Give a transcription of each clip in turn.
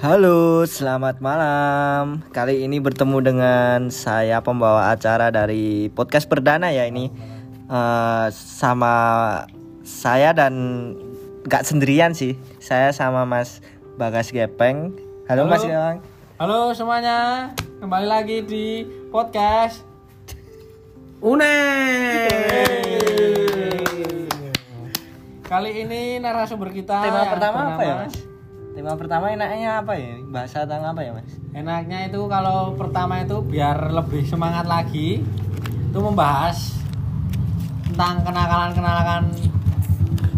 Halo, selamat malam. Kali ini bertemu dengan saya pembawa acara dari podcast perdana ya ini Eh, sama saya dan nggak sendirian sih. Saya sama Mas Bagas Gepeng. Halo, Halo. Mas Gepeng. Halo semuanya, kembali lagi di podcast Une. Kali ini narasumber kita Tema pertama apa ya, Mas? Tema pertama enaknya apa ya? Bahasa tentang apa ya, Mas? Enaknya itu kalau pertama itu biar lebih semangat lagi itu membahas tentang kenakalan-kenakalan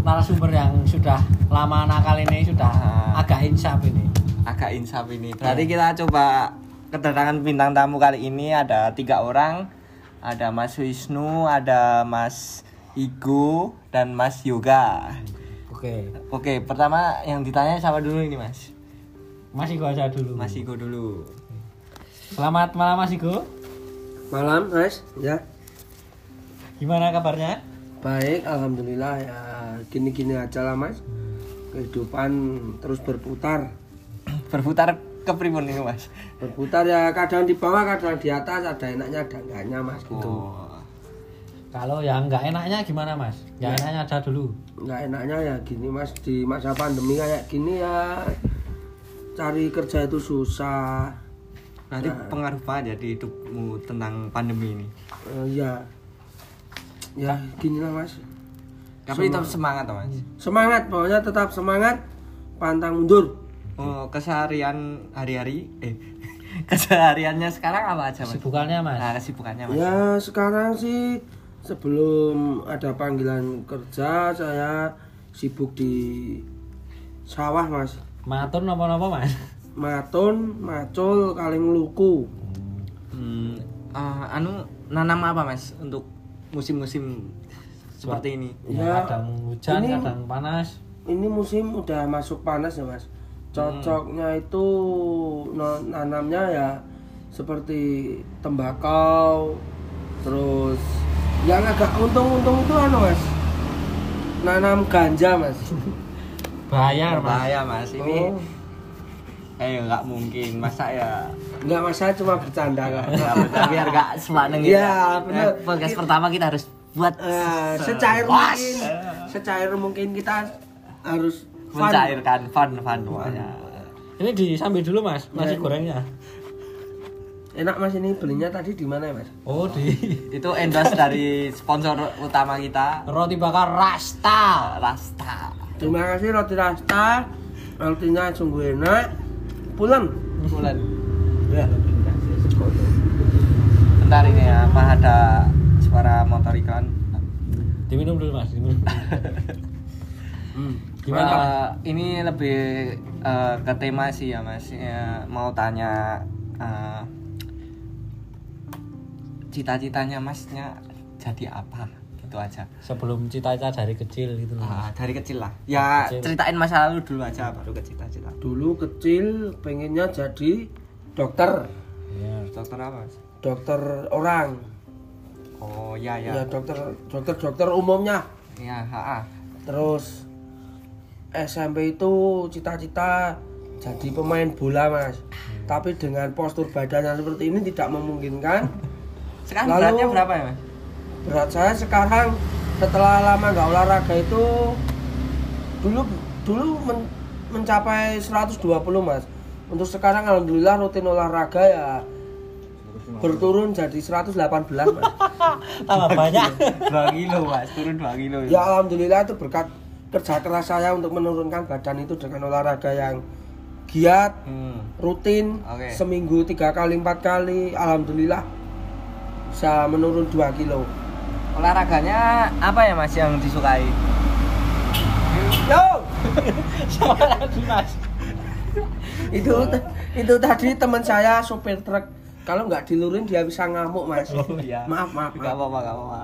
narasumber yang sudah lama nakal ini sudah Ah. agak insaf ini. agak insaf ini. Berarti kita coba kedatangan bintang tamu kali ini ada tiga orang. Ada Mas Wisnu, ada Mas Igo, dan Mas Yoga. Oke, Oke, pertama yang ditanya siapa dulu ini Mas? Mas Igo aja dulu. Mas Igo dulu. Selamat malam Mas Igo. Malam, Mas. Ya. Gimana kabarnya? Baik, alhamdulillah ya. Gini-gini aja lah, Mas. Kehidupan terus berputar. Berputar ke primun ini Mas. Berputar ya kadang di bawah, kadang di atas, ada enaknya, ada enggaknya, Mas gitu. Oh. Kalau yang nggak enaknya gimana Mas? Yang enaknya ada dulu. Enggak enaknya ya gini, Mas. Di masa pandemi kayak gini ya cari kerja itu susah. Berarti pengaruh apa aja di hidupmu tentang pandemi ini? Eh, ya. Ya, gini lah, Mas. Tapi tetap semangat toh, Mas. Semangat, pokoknya tetap semangat. Pantang mundur. Oh, keseharian hari-hari eh kesehariannya sekarang apa aja, Mas? Sibukannya Mas. Nah, kesibukannya, Mas. Ya sekarang sih sebelum ada panggilan kerja saya sibuk di sawah mas Matur nopo-nopo Mas. matun macul kaling luku Hmm, eh, anu nanam apa mas untuk musim-musim seperti ini? Ya, Ya, kadang hujan, ini- kadang panas. ini musim udah masuk panas ya mas cocoknya itu no- nanamnya ya seperti tembakau terus yang agak untung-untung itu anu mas nanam ganja mas Bayar Mas. Bahaya mas, ini Oh. eh nggak mungkin masa ya Enggak mas, saya cuma bercanda kan. Ya, biar nggak semaneng gitu. Iya, bener. Eh, podcast pertama kita harus buat Eh, secair Pas. mungkin, secair mungkin kita harus fun. mencairkan fun fun pokoknya. Ini disambil dulu Mas, nasi Ya. gorengnya. Enak mas ini belinya tadi di mana ya mas? Oh, di Itu endorse dari sponsor utama kita roti bakar Rasta. Rasta. Terima kasih roti rasta, rotinya sungguh enak. Pulang. Bulan. Ya. Bentar ini ya, apa ada suara motor iklan? Diminum dulu Mas, diminum. dulu. Hmm. Gimana? Eh, ini lebih eh, ke tema sih ya mas Ya, mau tanya eh, cita-citanya masnya jadi apa gitu aja Sebelum cita-cita dari kecil gitu loh. Ah, dari kecil lah ya Kecil. ceritain masa lalu dulu aja baru ke cita-cita Dulu kecil pengennya jadi dokter, Iya. dokter apa mas dokter orang. oh ya ya Ya dokter dokter dokter umumnya. ya ha, ha. Terus SMP itu cita-cita jadi pemain bola mas. Tapi dengan postur badannya seperti ini tidak memungkinkan. sekarang Lalu- beratnya berapa ya mas Berat saya sekarang setelah lama nggak olahraga itu dulu dulu men- mencapai 120 mas. Untuk sekarang alhamdulillah rutin olahraga ya berturun jadi 118 mas. Tambah banyak. 2 kilo mas turun 2 kilo Ya alhamdulillah itu berkat kerja keras saya untuk menurunkan badan itu dengan olahraga yang giat, hmm. rutin, Oke. seminggu tiga kali empat kali, alhamdulillah bisa menurun 2 kilo. olahraganya apa ya mas yang disukai Yo, Sama lagi Mas. itu itu tadi teman saya sopir truk. Kalau nggak dilurin dia bisa ngamuk mas. oh iya Maaf maaf. Gak maaf. apa-apa, gak apa-apa.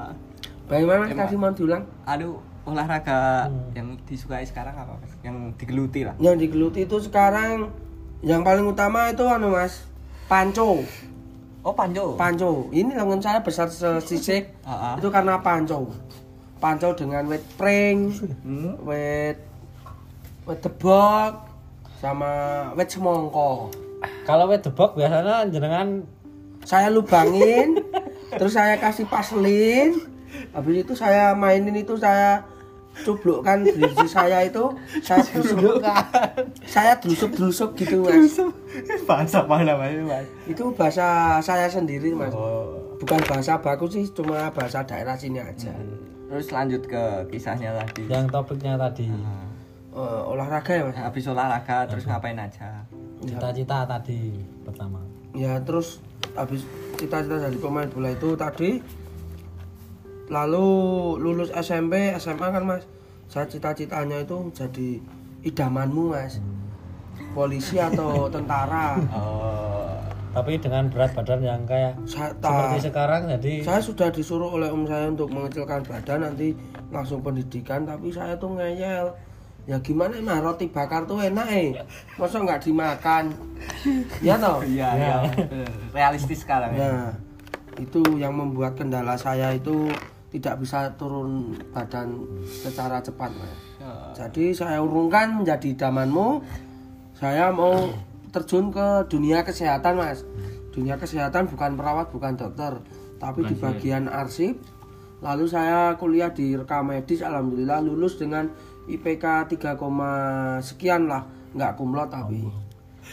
Bagaimana mas tadi mau diulang? Aduh, olahraga Hmm. yang disukai sekarang apa mas? Yang digeluti lah. Yang digeluti itu sekarang yang paling utama itu anu mas, panco. Oh panjo. Panco. Ini lengan saya besar sisik. Ah, ah. Itu karena panco. Panco dengan wet pring, Hmm. wet wet debok, sama wet semongko. Kalau wet debok biasanya jenengan Saya lubangin, terus saya kasih paselin. Habis itu saya mainin itu saya cublukkan biji saya itu saya drusuk saya drusuk drusuk gitu mas. Bahasa mana mas mas? Itu bahasa saya sendiri mas. Oh. Bukan bahasa baku sih cuma bahasa daerah sini aja. Terus lanjut ke kisahnya tadi. Yang topiknya tadi. Eh, olahraga ya mas? Habis olahraga terus ngapain aja? Cita-cita tadi pertama. ya terus habis cita-cita dari pemain bola itu tadi lalu lulus SMP SMA kan mas? Saya cita-citanya itu jadi idamanmu mas. Polisi atau tentara. Oh Tapi dengan berat badan yang kayak saya, seperti sekarang jadi saya sudah disuruh oleh om saya untuk mengecilkan badan nanti langsung pendidikan tapi saya tuh ngeyel. Ya gimana mah roti bakar tuh enak eh. Masa nggak dimakan? Ya toh? Iya iya. Bener. realistis sekarang ya. Nah, itu yang membuat kendala saya itu tidak bisa turun badan secara cepat, Mas. Jadi saya urungkan menjadi idamanmu. Saya mau terjun ke dunia kesehatan, Mas. Dunia kesehatan bukan perawat, bukan dokter, tapi di bagian arsip. Lalu saya kuliah di rekam medis, alhamdulillah lulus dengan IPK 3, sekian lah, nggak kumlot tapi.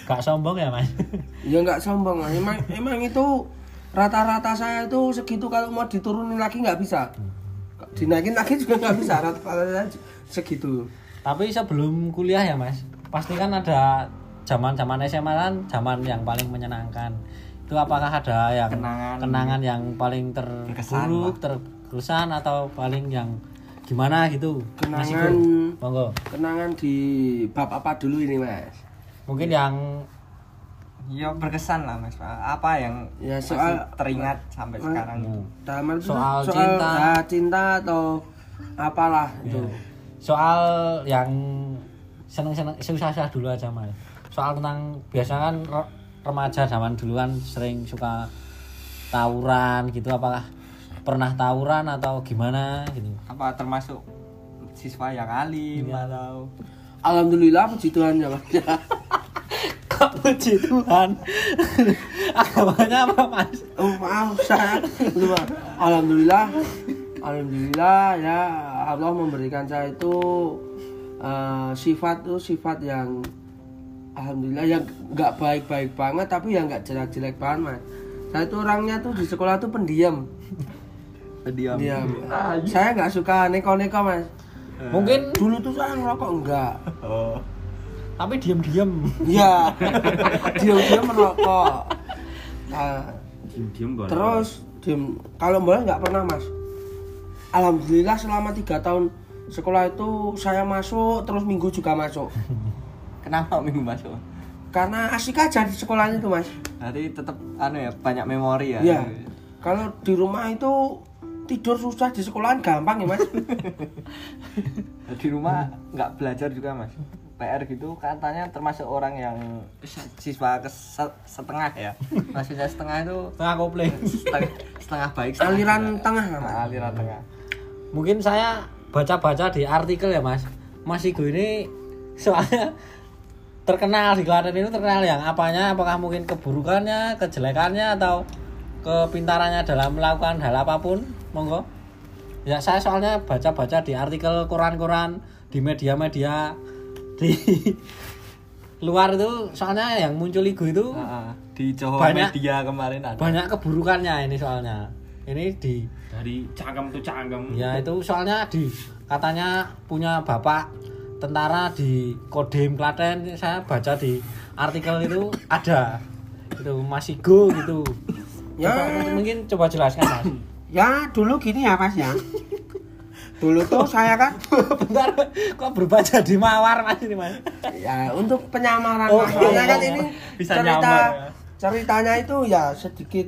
gak sombong ya mas. Ya nggak sombong. Emang emang itu rata-rata saya itu segitu kalau mau diturunin lagi nggak bisa. Dinaikin lagi juga nggak bisa rata-rata segitu. Tapi sebelum kuliah ya mas, pasti kan ada zaman zaman SMA kan zaman yang paling menyenangkan. Itu apakah ada yang Kenangan. kenangan yang paling terburuk, terkesan atau paling yang gimana gitu? Kenangan monggo. kenangan di bab apa dulu ini mas? Mungkin yang ya berkesan lah mas apa yang Ya, soal- teringat sampai sekarang itu Dalam arti Soal cinta. ya, cinta atau apalah itu. soal yang seneng-seneng susah-susah dulu aja mas. Soal tentang biasa kan re- remaja zaman dulu kan sering suka tawuran gitu apakah pernah tawuran atau gimana gitu apa termasuk siswa yang alim atau Alhamdulillah puji Tuhan ya mas. kok puji Tuhan agamanya apa mas Oh maaf saya lupa. Alhamdulillah, alhamdulillah ya Allah memberikan saya itu eh, sifat tuh sifat yang alhamdulillah yang nggak baik-baik banget tapi yang nggak jelek-jelek banget mas. Saya itu orangnya tuh di sekolah tuh pendiam, diam diam. Saya nggak suka neko-neko mas. mungkin Dulu tuh saya ngerokok enggak. oh tapi diem-diem Iya, diam-diam merokok. Nah, boleh. Terus diem kalau bola nggak pernah mas. Alhamdulillah selama tiga tahun sekolah itu saya masuk terus minggu juga masuk. kenapa minggu masuk Karena asik aja di sekolah itu mas. Berarti tetap anu ya banyak memori ya Iya. Kalau di rumah itu tidur susah di sekolahan gampang ya mas. di rumah nggak belajar juga mas PR gitu katanya termasuk orang yang siswa ke setengah ya. Maksudnya setengah itu tengah kopling. setengah, setengah baik setengah Aliran jelek. tengah. Nah, aliran tengah. Mungkin saya baca-baca di artikel ya mas. Mas Igo ini soalnya terkenal di Klaten itu terkenal yang apanya apakah mungkin keburukannya kejelekannya atau kepintarannya dalam melakukan hal apa pun? Monggo. Ya saya soalnya baca-baca di artikel koran-koran di media-media di luar itu soalnya yang muncul Igo itu ah. di Jawa Banyak- Media kemarin ada banyak keburukannya ini soalnya ini di dari cangkem tuh cangkem. Ya itu soalnya di katanya punya bapak tentara di Kodim Klaten saya baca di artikel itu ada itu Mas Igo gitu. Ya. Coba- mungkin coba jelaskan Mas. Ya dulu gini ya mas ya. Dulu tuh saya kan Bentar kok berubah jadi mawar Mas ini Mas. ya untuk penyamaran Oh, mas. Soalnya kan iya. ini Bisa cerita nyamar, ya. ceritanya itu ya sedikit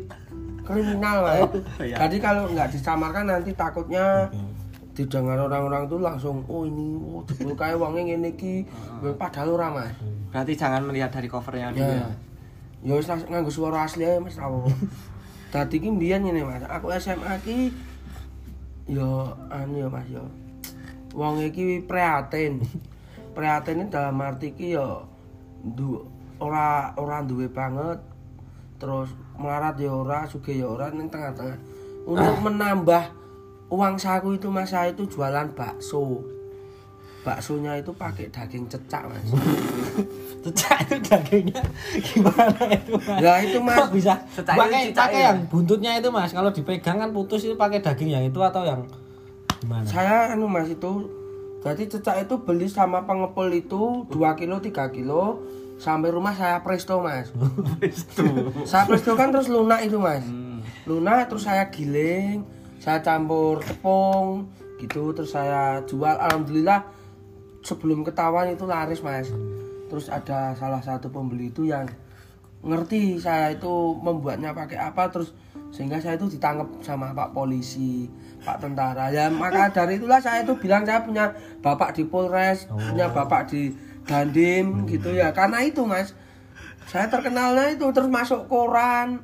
kriminal mas. iya. Jadi kalau nggak disamarkan nanti takutnya didengar orang-orang tuh langsung oh ini oh jebul kayak wongnya ngene iki padahal ora mas. berarti jangan melihat dari covernya dulu Ya. ya Ya wis lah, nganggo suara asli aja Mas Rawo. Dadi ki mbiyen ngene Mas, aku SMA ki yo anu ya Mas yo. Wong iki prihatin. Prihatin ini dalam arti ki yo du ora ora duwe banget terus melarat ya ora sugih ya ora ning tengah-tengah untuk menambah uang saku itu mas saya itu jualan bakso baksonya itu pakai daging cecak mas Cecak itu dagingnya gimana itu mas? Ya, itu, Mas. Kok bisa Cecak pakai cecak pakai ya? yang buntutnya itu mas. Kalau dipegang kan putus itu pakai daging yang itu atau yang gimana? saya anu mas itu jadi cecak itu beli sama pengepul itu 2 kilo 3 kilo sampai rumah saya presto mas saya presto kan terus lunak itu mas lunak terus saya giling saya campur tepung gitu terus saya jual alhamdulillah sebelum ketahuan itu laris mas. Terus ada salah satu pembeli itu yang ngerti saya itu membuatnya pakai apa terus sehingga saya itu ditangkap sama pak polisi pak tentara. Ya maka dari itulah saya itu bilang saya punya bapak di Polres punya bapak di Dandim gitu ya. Karena itu mas saya terkenalnya itu terus masuk koran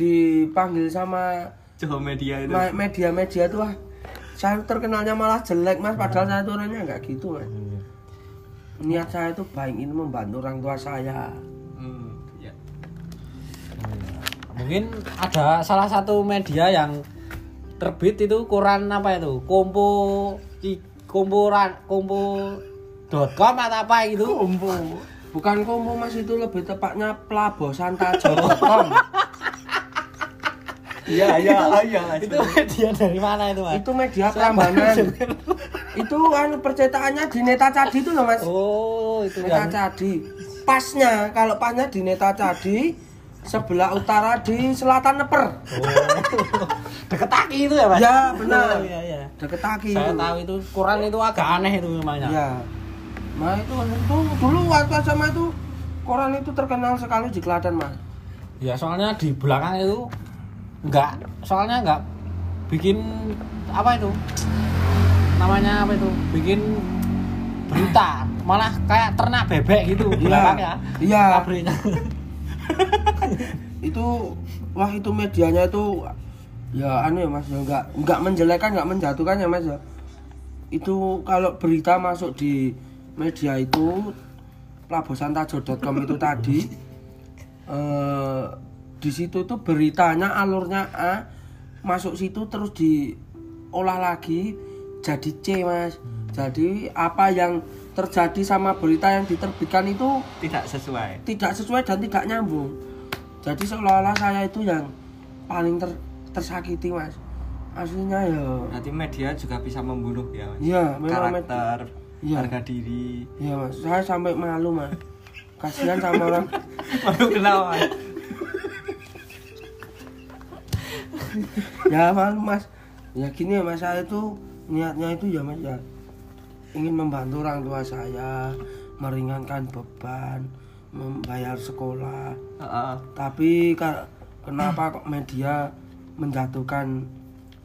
dipanggil sama Coba media itu. media-media tuh saya terkenalnya malah jelek mas padahal saya tuh orangnya nggak gitu mas niat saya itu baik ini membantu orang tua saya Hmm, ya. Mungkin ada salah satu media yang terbit itu koran apa itu? Kompo komporan kompo .com atau apa gitu? kombo bukan kombo mas itu lebih tepatnya pelabosantajo.com Iya, iya, iya. itu media dari mana itu mas? itu media Prambanan itu anu percetakannya di Neta Cadi itu loh mas Oh itu Neta yang Cadi pasnya kalau pasnya di Neta Cadi sebelah utara di selatan Neper oh. deket taki itu ya mas? Ya, benar. Oh, iya iya. deket Taki Saya itu. tahu itu koran itu agak aneh itu namanya. ya nah itu, itu dulu waktu sama itu koran itu terkenal sekali di Klaten mas Ya soalnya di belakang itu enggak, soalnya enggak bikin apa itu? Namanya apa itu? Bikin berita, malah kayak ternak bebek gitu Iya. belakangnya. Iya. Pabriknya. itu wah itu medianya itu ya aneh mas ya nggak nggak menjelekan nggak menjatuhkan ya mas ya itu kalau berita masuk di media itu pelabosantajo.com itu tadi eh, di situ tuh beritanya alurnya A masuk situ terus diolah lagi jadi C mas jadi apa yang terjadi sama berita yang diterbitkan itu Tidak sesuai. tidak sesuai dan tidak nyambung jadi seolah-olah saya itu yang paling ter- tersakiti mas aslinya ya Berarti media juga bisa membunuh ya, Mas. Iya, memang med- Karakter, Iya. harga diri. ya mas saya sampai malu mas kasihan sama orang Malu kenapa? Mas? ya malu mas ya gini ya mas saya itu niatnya itu ya mas ya ingin membantu orang tua saya meringankan beban membayar sekolah Heeh. tapi ka- kenapa kok media menjatuhkan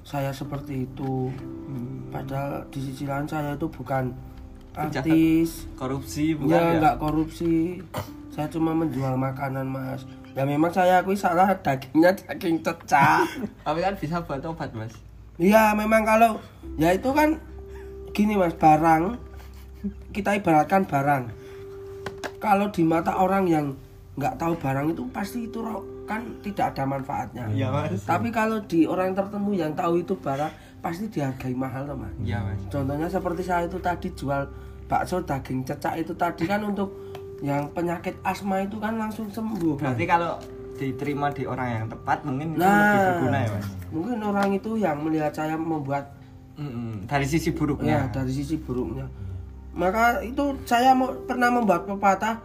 saya seperti itu padahal di sisi lain saya itu bukan Penjahat. artis Korupsi bukan ya ya? nggak korupsi saya cuma menjual makanan mas ya memang saya akui salah dagingnya daging cecak Tapi kan bisa buat obat, Mas. Iya memang kalau ya itu kan gini mas barang kita ibaratkan barang kalau di mata orang yang nggak tahu barang itu pasti itu ro- kan tidak ada manfaatnya Iya, Mas. tapi kalau di orang tertentu yang tahu itu barang pasti dihargai mahal teman Iya, Mas. contohnya seperti saya itu tadi jual bakso daging cecak itu tadi kan untuk yang penyakit asma itu kan langsung sembuh Mas. Berarti kalau diterima di orang yang tepat mungkin itu Nah. lebih berguna ya, Mas. mungkin orang itu yang melihat saya membuat Mm-mm. Dari sisi ya buruknya. dari sisi buruknya maka itu saya mau pernah membuat pepatah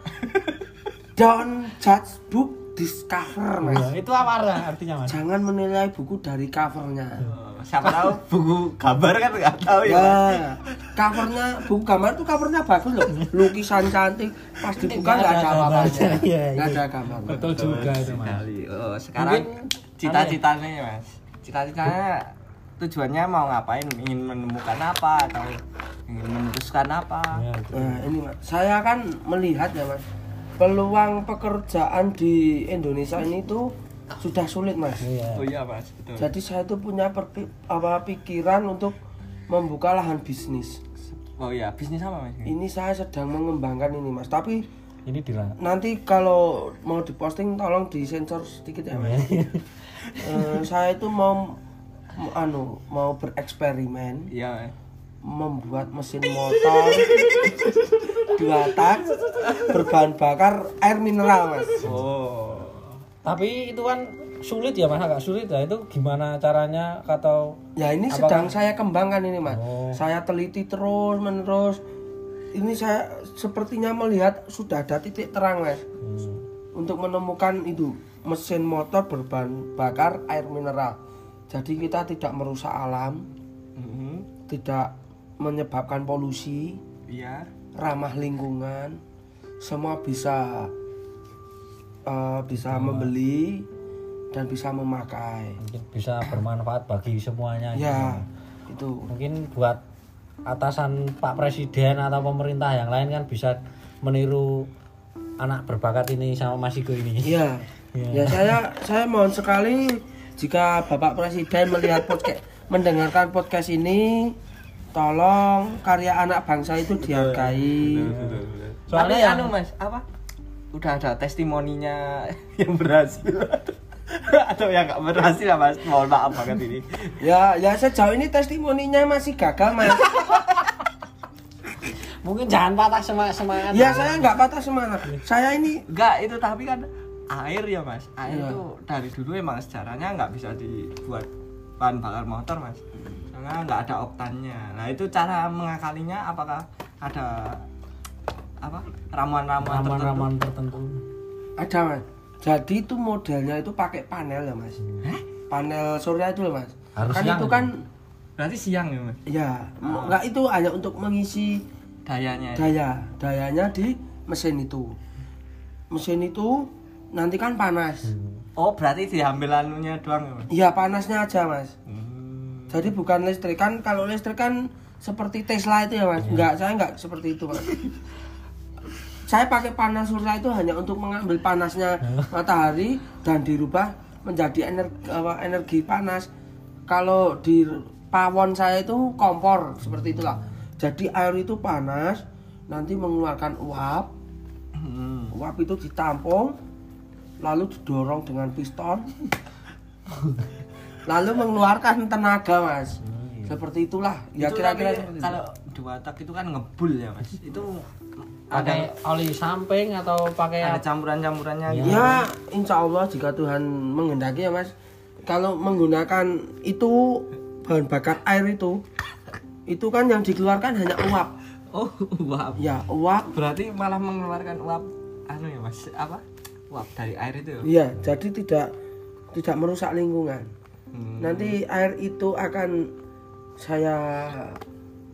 don't judge book discover mas Nah, itu apa artinya mas? jangan menilai buku dari covernya Oh, Siapa tahu buku gambar kan nggak tahu ya. Ya covernya buku gambar itu covernya bagus loh lukisan cantik pas dibuka Nggak nggak ada apa-apanya gambarnya. Iya, nggak iya. ada gambarnya Betul juga itu mas. Sekali. Oh, sekarang cita-citanya ya, Mas. Cita-citanya tujuannya mau ngapain? Ingin menemukan apa atau ingin meneruskan apa? Ya. Nah ini mas, saya kan melihat ya mas, peluang pekerjaan di Indonesia ini tuh sudah sulit mas. Iya. Oh iya, Mas. Betul. Jadi saya tuh punya perpi- apa pikiran untuk membuka lahan bisnis. Oh iya, bisnis apa, Mas? Ini saya sedang mengembangkan ini mas, tapi ini dirang nanti kalau mau diposting tolong disensor sedikit ya mas Eh, saya itu mau mau anu mau bereksperimen Iya. membuat mesin motor dua tak berbahan bakar air mineral mas Oh. Tapi itu kan sulit ya mas. Agak sulit ya itu gimana caranya atau ya ini sedang saya kembangkan ini mas. Oh. saya teliti terus menerus ini saya sepertinya melihat sudah ada titik terang mas. Hmm, untuk menemukan itu mesin motor berbahan bakar air mineral. Jadi kita tidak merusak alam Mhm. tidak menyebabkan polusi Iya. ramah lingkungan semua bisa eh, bisa membeli dan bisa memakai mungkin bisa bermanfaat bagi semuanya gitu. ya itu mungkin buat atasan Pak Presiden atau pemerintah yang lain kan bisa meniru anak berbakat ini sama Mas Igo ini Iya. Ya saya saya mohon sekali jika Bapak Presiden melihat podcast mendengarkan podcast ini tolong karya anak bangsa itu dihargai. Tapi soalnya yang anu Mas, apa? Udah ada testimoninya yang berhasil atau yang nggak berhasil ya Mas? Mohon maaf banget ini. Ya ya sejauh ini testimoninya masih gagal Mas. mungkin jangan patah semangat semangat Ya saya nggak patah semangat. Saya ini Enggak, itu tapi kan air ya Mas. Air Iya. itu dari dulu emang sejarahnya nggak bisa dibuat bahan bakar motor Mas. Karena nggak ada oktannya. Nah itu cara mengakalinya apakah ada apa ramuan-ramuan tertentu? ramuan-ramuan tertentu ada Mas. Jadi itu modelnya itu pakai panel ya Mas. Panel surya itu loh Mas. Harus kan siang itu itu. kan Berarti siang ya Mas? ya nggak itu hanya untuk mengisi Dayanya. daya dayanya di mesin itu mesin itu nanti kan panas Oh berarti diambil anunya doang ya Mas? iya panasnya aja mas Hmm. jadi bukan listrik kan kalau listrik kan seperti Tesla itu ya mas enggak saya enggak seperti itu mas saya pakai panas surya itu hanya untuk mengambil panasnya matahari dan dirubah menjadi energi, energi panas. Kalau di pawon saya itu kompor seperti itulah. Jadi air itu panas nanti mengeluarkan uap. Hmm. uap itu ditampung lalu didorong dengan piston. Lalu mengeluarkan tenaga mas. Seperti itulah. Ya Itu kira-kira tapi seperti itu. kalau dua tak itu kan ngebul ya Mas. Itu pakai ada oli samping atau pakai ada campuran-campurannya gitu. ya insya Allah jika Tuhan menghendaki ya mas kalau menggunakan itu bahan bakar air itu itu kan yang dikeluarkan hanya uap Oh, uap. ya uap Berarti malah mengeluarkan uap anu ya Mas, apa? Uap dari air itu. ya? ya jadi tidak tidak merusak lingkungan Hmm. nanti air itu akan saya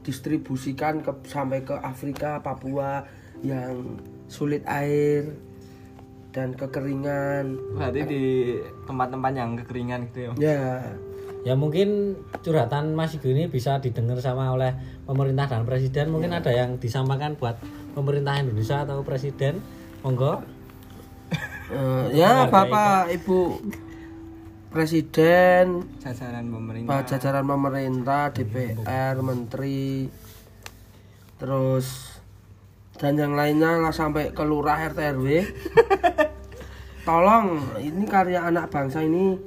distribusikan ke sampai ke Afrika Papua yang sulit air dan kekeringan. Berarti di tempat-tempat yang kekeringan gitu ya. ya. Ya mungkin curhatan Mas Igo ini bisa didengar sama oleh pemerintah dan presiden. Mungkin ada yang disampaikan buat pemerintah Indonesia atau presiden. Monggo. Eh, ya Bapak Ibu Presiden Jajaran Pak pemerintah. jajaran pemerintah DPR Menteri terus dan yang lainnya lah sampai ke lurah RT RW tolong ini karya anak bangsa ini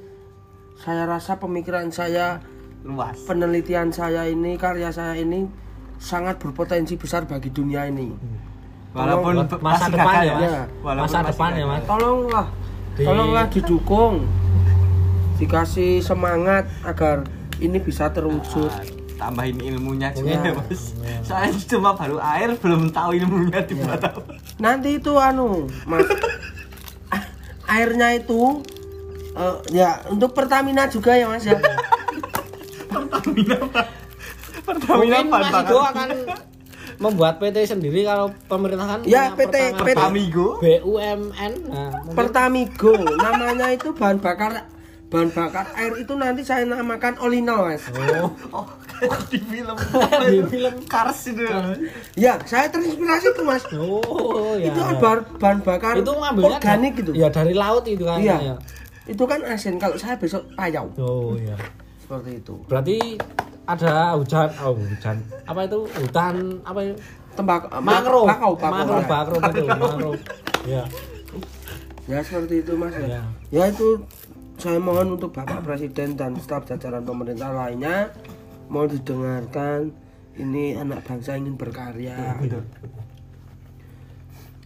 saya rasa pemikiran saya Luas. penelitian saya ini karya saya ini sangat berpotensi besar bagi dunia ini Walaupun Buat masa depan ya, Mas. ya. Walaupun masa depan ya. Mas tolonglah Di- tolonglah didukung dikasih semangat agar ini bisa terwujud Tambahin ilmunya juga Ya. ya, Mas. Soalnya cuma baru air belum tahu ilmunya dibuat apa. nanti itu anu mas airnya itu eh, ya untuk Pertamina juga ya mas ya Pertamina mungkin bahan Mas bakar. Igo akan membuat PT sendiri kalau pemerintah kan Ya, PT pertama PT. Amigo. BUMN nah, mungkin Pertamigo namanya itu bahan bakar bahan bakar air itu nanti saya namakan Olinol mas. Oh. Oh, kayak di film. Di film. Cars itu. ya, ya saya terinspirasi tuh mas. Oh ya. Itu kan bahan, bahan bakar itu organik gitu. ya dari laut itu kan iya. ya. itu kan asin. Kalau saya besok payau. Oh iya seperti itu. Berarti ada hujan oh hujan. Apa itu? Hutan apa itu? Tembakau mangrove. Bakau bakau. mangrove bakau betul mangrove. Ya. Ya seperti itu mas ya. Ya. Ya itu saya mohon untuk bapak presiden dan staf jajaran pemerintah lainnya mau didengarkan. Ini anak bangsa ingin berkarya.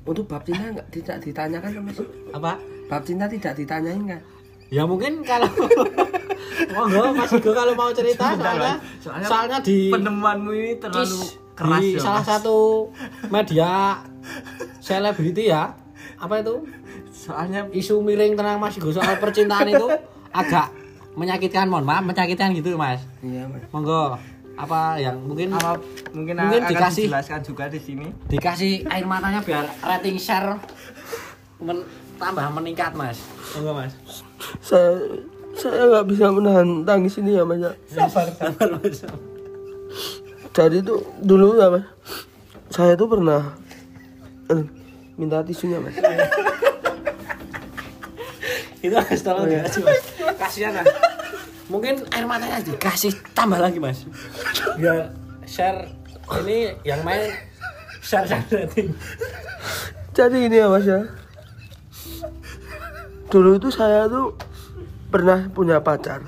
Untuk bab cinta tidak ditanyakan kan mas? Apa? Bab cinta tidak ditanyain kan ya mungkin kalau monggo Mas Igo kalau mau cerita soalnya soalnya, di penemuanmu ini terlalu Kis- keras di ya, salah Mas. satu media selebriti ya. Apa itu soalnya isu miring tentang Mas. Igo soal percintaan itu agak menyakitkan. Mohon maaf menyakitkan gitu Mas. Iya mas. Monggo. Apa yang mungkin apa mungkin, Mungkin akan dikasih- dijelaskan juga di sini. dikasih air matanya biar rating share men- tambah meningkat Mas. Monggo Mas. Saya saya nggak bisa menahan tangis ini ya mas ya. sabar sabar Mas. Jadi itu dulu ya mas saya tuh pernah eh, minta tisunya mas itu Mas tolong dikasih Mas kasihan Mas mungkin air matanya dikasih tambah lagi Mas. Biar share ini yang main share share rating jadi ini ya mas ya. Dulu itu saya tuh pernah punya pacar.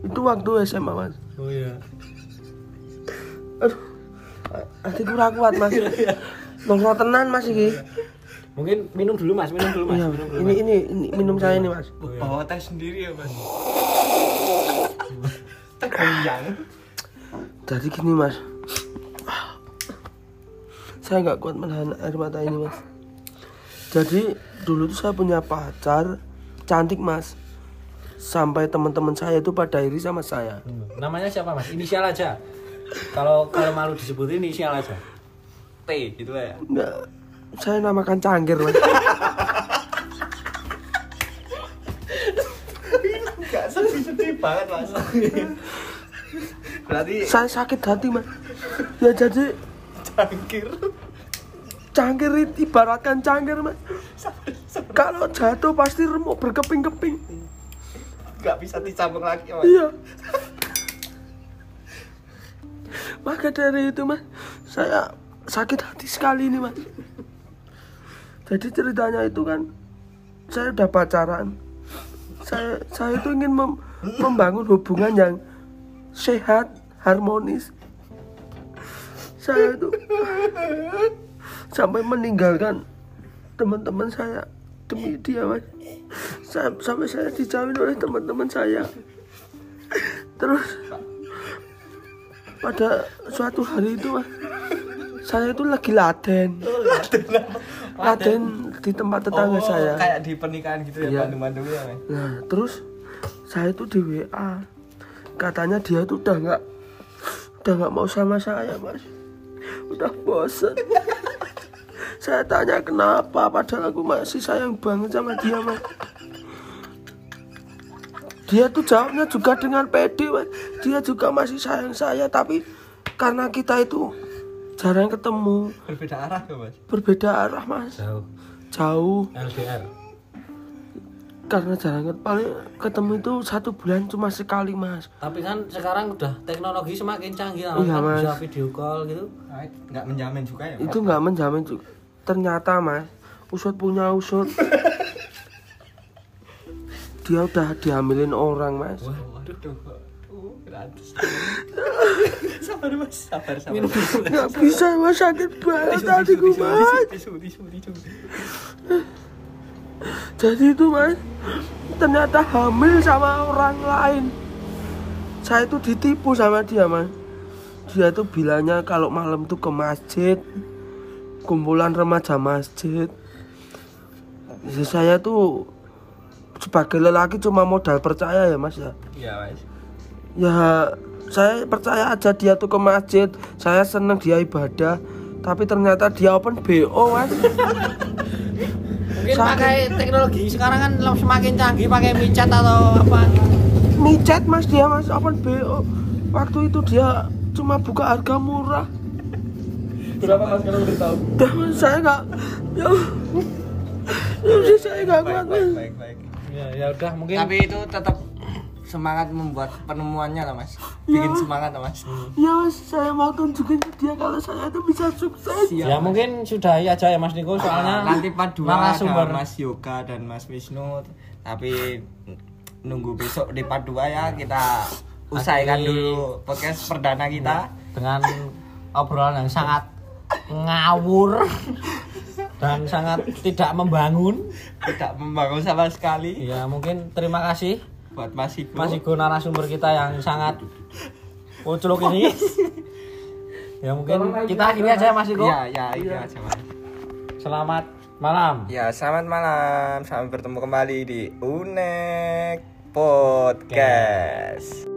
Itu waktu SMA mas. Oh iya. Aduh hatiku ra kuat mas. Nongkrong tenan mas ini mungkin minum dulu Mas minum dulu Mas Iya, minum dulu ini ini ini minum saya ini mas. Bawa teh sendiri ya mas. Teh goyang. Jadi gini mas. Saya nggak kuat menahan air mata ini mas. Jadi dulu tuh saya punya pacar cantik mas. Sampai teman-teman saya itu pada iri sama saya. Namanya siapa Mas? Inisial aja. Kalau kalau malu disebutin inisial aja. T gitu ya. Enggak, saya namakan cangkir mas. Gak sedih-sedih banget mas. Berarti saya sakit hati mas. Ya jadi cangkir. Cangkir itu ibaratkan cangkir mas. Kalau jatuh pasti remuk berkeping-keping. Gak bisa dicambung lagi mas. Iya. Maka dari itu mas saya sakit hati sekali ini mas jadi ceritanya itu kan saya udah pacaran. Saya saya itu ingin mem- membangun hubungan yang sehat harmonis. Saya itu sampai meninggalkan teman-teman saya demi dia mas. Sa- sampai saya dijauhin oleh teman-teman saya. Terus pada suatu hari itu mas saya itu lagi laden. Laden di tempat tetangga Oh, saya Kayak di pernikahan gitu ya Iya. Bandung-Bandung ya Nah, terus saya itu di WA. Katanya dia tuh udah nggak udah nggak mau sama saya, Mas. Udah bosen. saya tanya kenapa padahal aku masih sayang banget sama dia, Mas. Dia tuh jawabnya juga dengan pede, Mas. Dia juga masih sayang saya, tapi karena kita itu jarang ketemu, Berbeda arah tuh mas. Berbeda arah, Mas. jauh. Jauh. LDR karena jarang paling ketemu itu satu bulan cuma sekali mas. Tapi kan sekarang udah teknologi semakin canggih Iya, kan Mas. bisa video call gitu. Nggak menjamin juga ya mas? Itu nggak menjamin juga. Ternyata mas usut punya usut. Dia udah dihamilin orang mas. Waduh. Uh, gratis. Sabar mas. Sabar sabar. Nggak bisa mas. Sakit banget mas. Tisu tisu tisu. Jadi itu mas ternyata hamil sama orang lain. Saya itu ditipu sama dia mas. Dia tuh bilangnya kalau malam tuh ke masjid kumpulan remaja masjid. Ya, saya tuh sebagai lelaki cuma modal percaya ya mas ya? Iya mas ya saya percaya aja dia tuh ke masjid. Saya seneng dia ibadah. Tapi ternyata dia open bo mas. Mungkin Sakit. pakai teknologi sekarang kan semakin canggih pakai micat atau apa? Micet mas dia mas. Open bo waktu itu dia cuma buka harga murah. Berapa mas kalau udah tahu? Mas, saya nggak ya, ya saya nggak kuat Baik mas. baik baik ya ya udah mungkin Tapi itu tetap semangat membuat penemuannya lah mas. Bikin semangat lah mas. Ya mas, saya mau tunjukin ke dia kalau saya itu bisa sukses. ya mungkin sudahi aja ya Mas Niko soalnya Nah, nanti part 2 ada narasumber Mas Yoga dan Mas Wisnu. Tapi nunggu besok di part 2 ya kita usaikan Akhiri. dulu podcast perdana kita. Dengan obrolan yang sangat ngawur dan sangat tidak membangun. tidak membangun sama sekali. Ya mungkin terima kasih buat Mas Igo Mas Igo narasumber kita yang sangat uculuk ini. ya mungkin kita akhiri aja ya, Mas Igo. ya ya itu aja Mas Selamat malam. ya selamat malam sampai bertemu kembali di Unek Podcast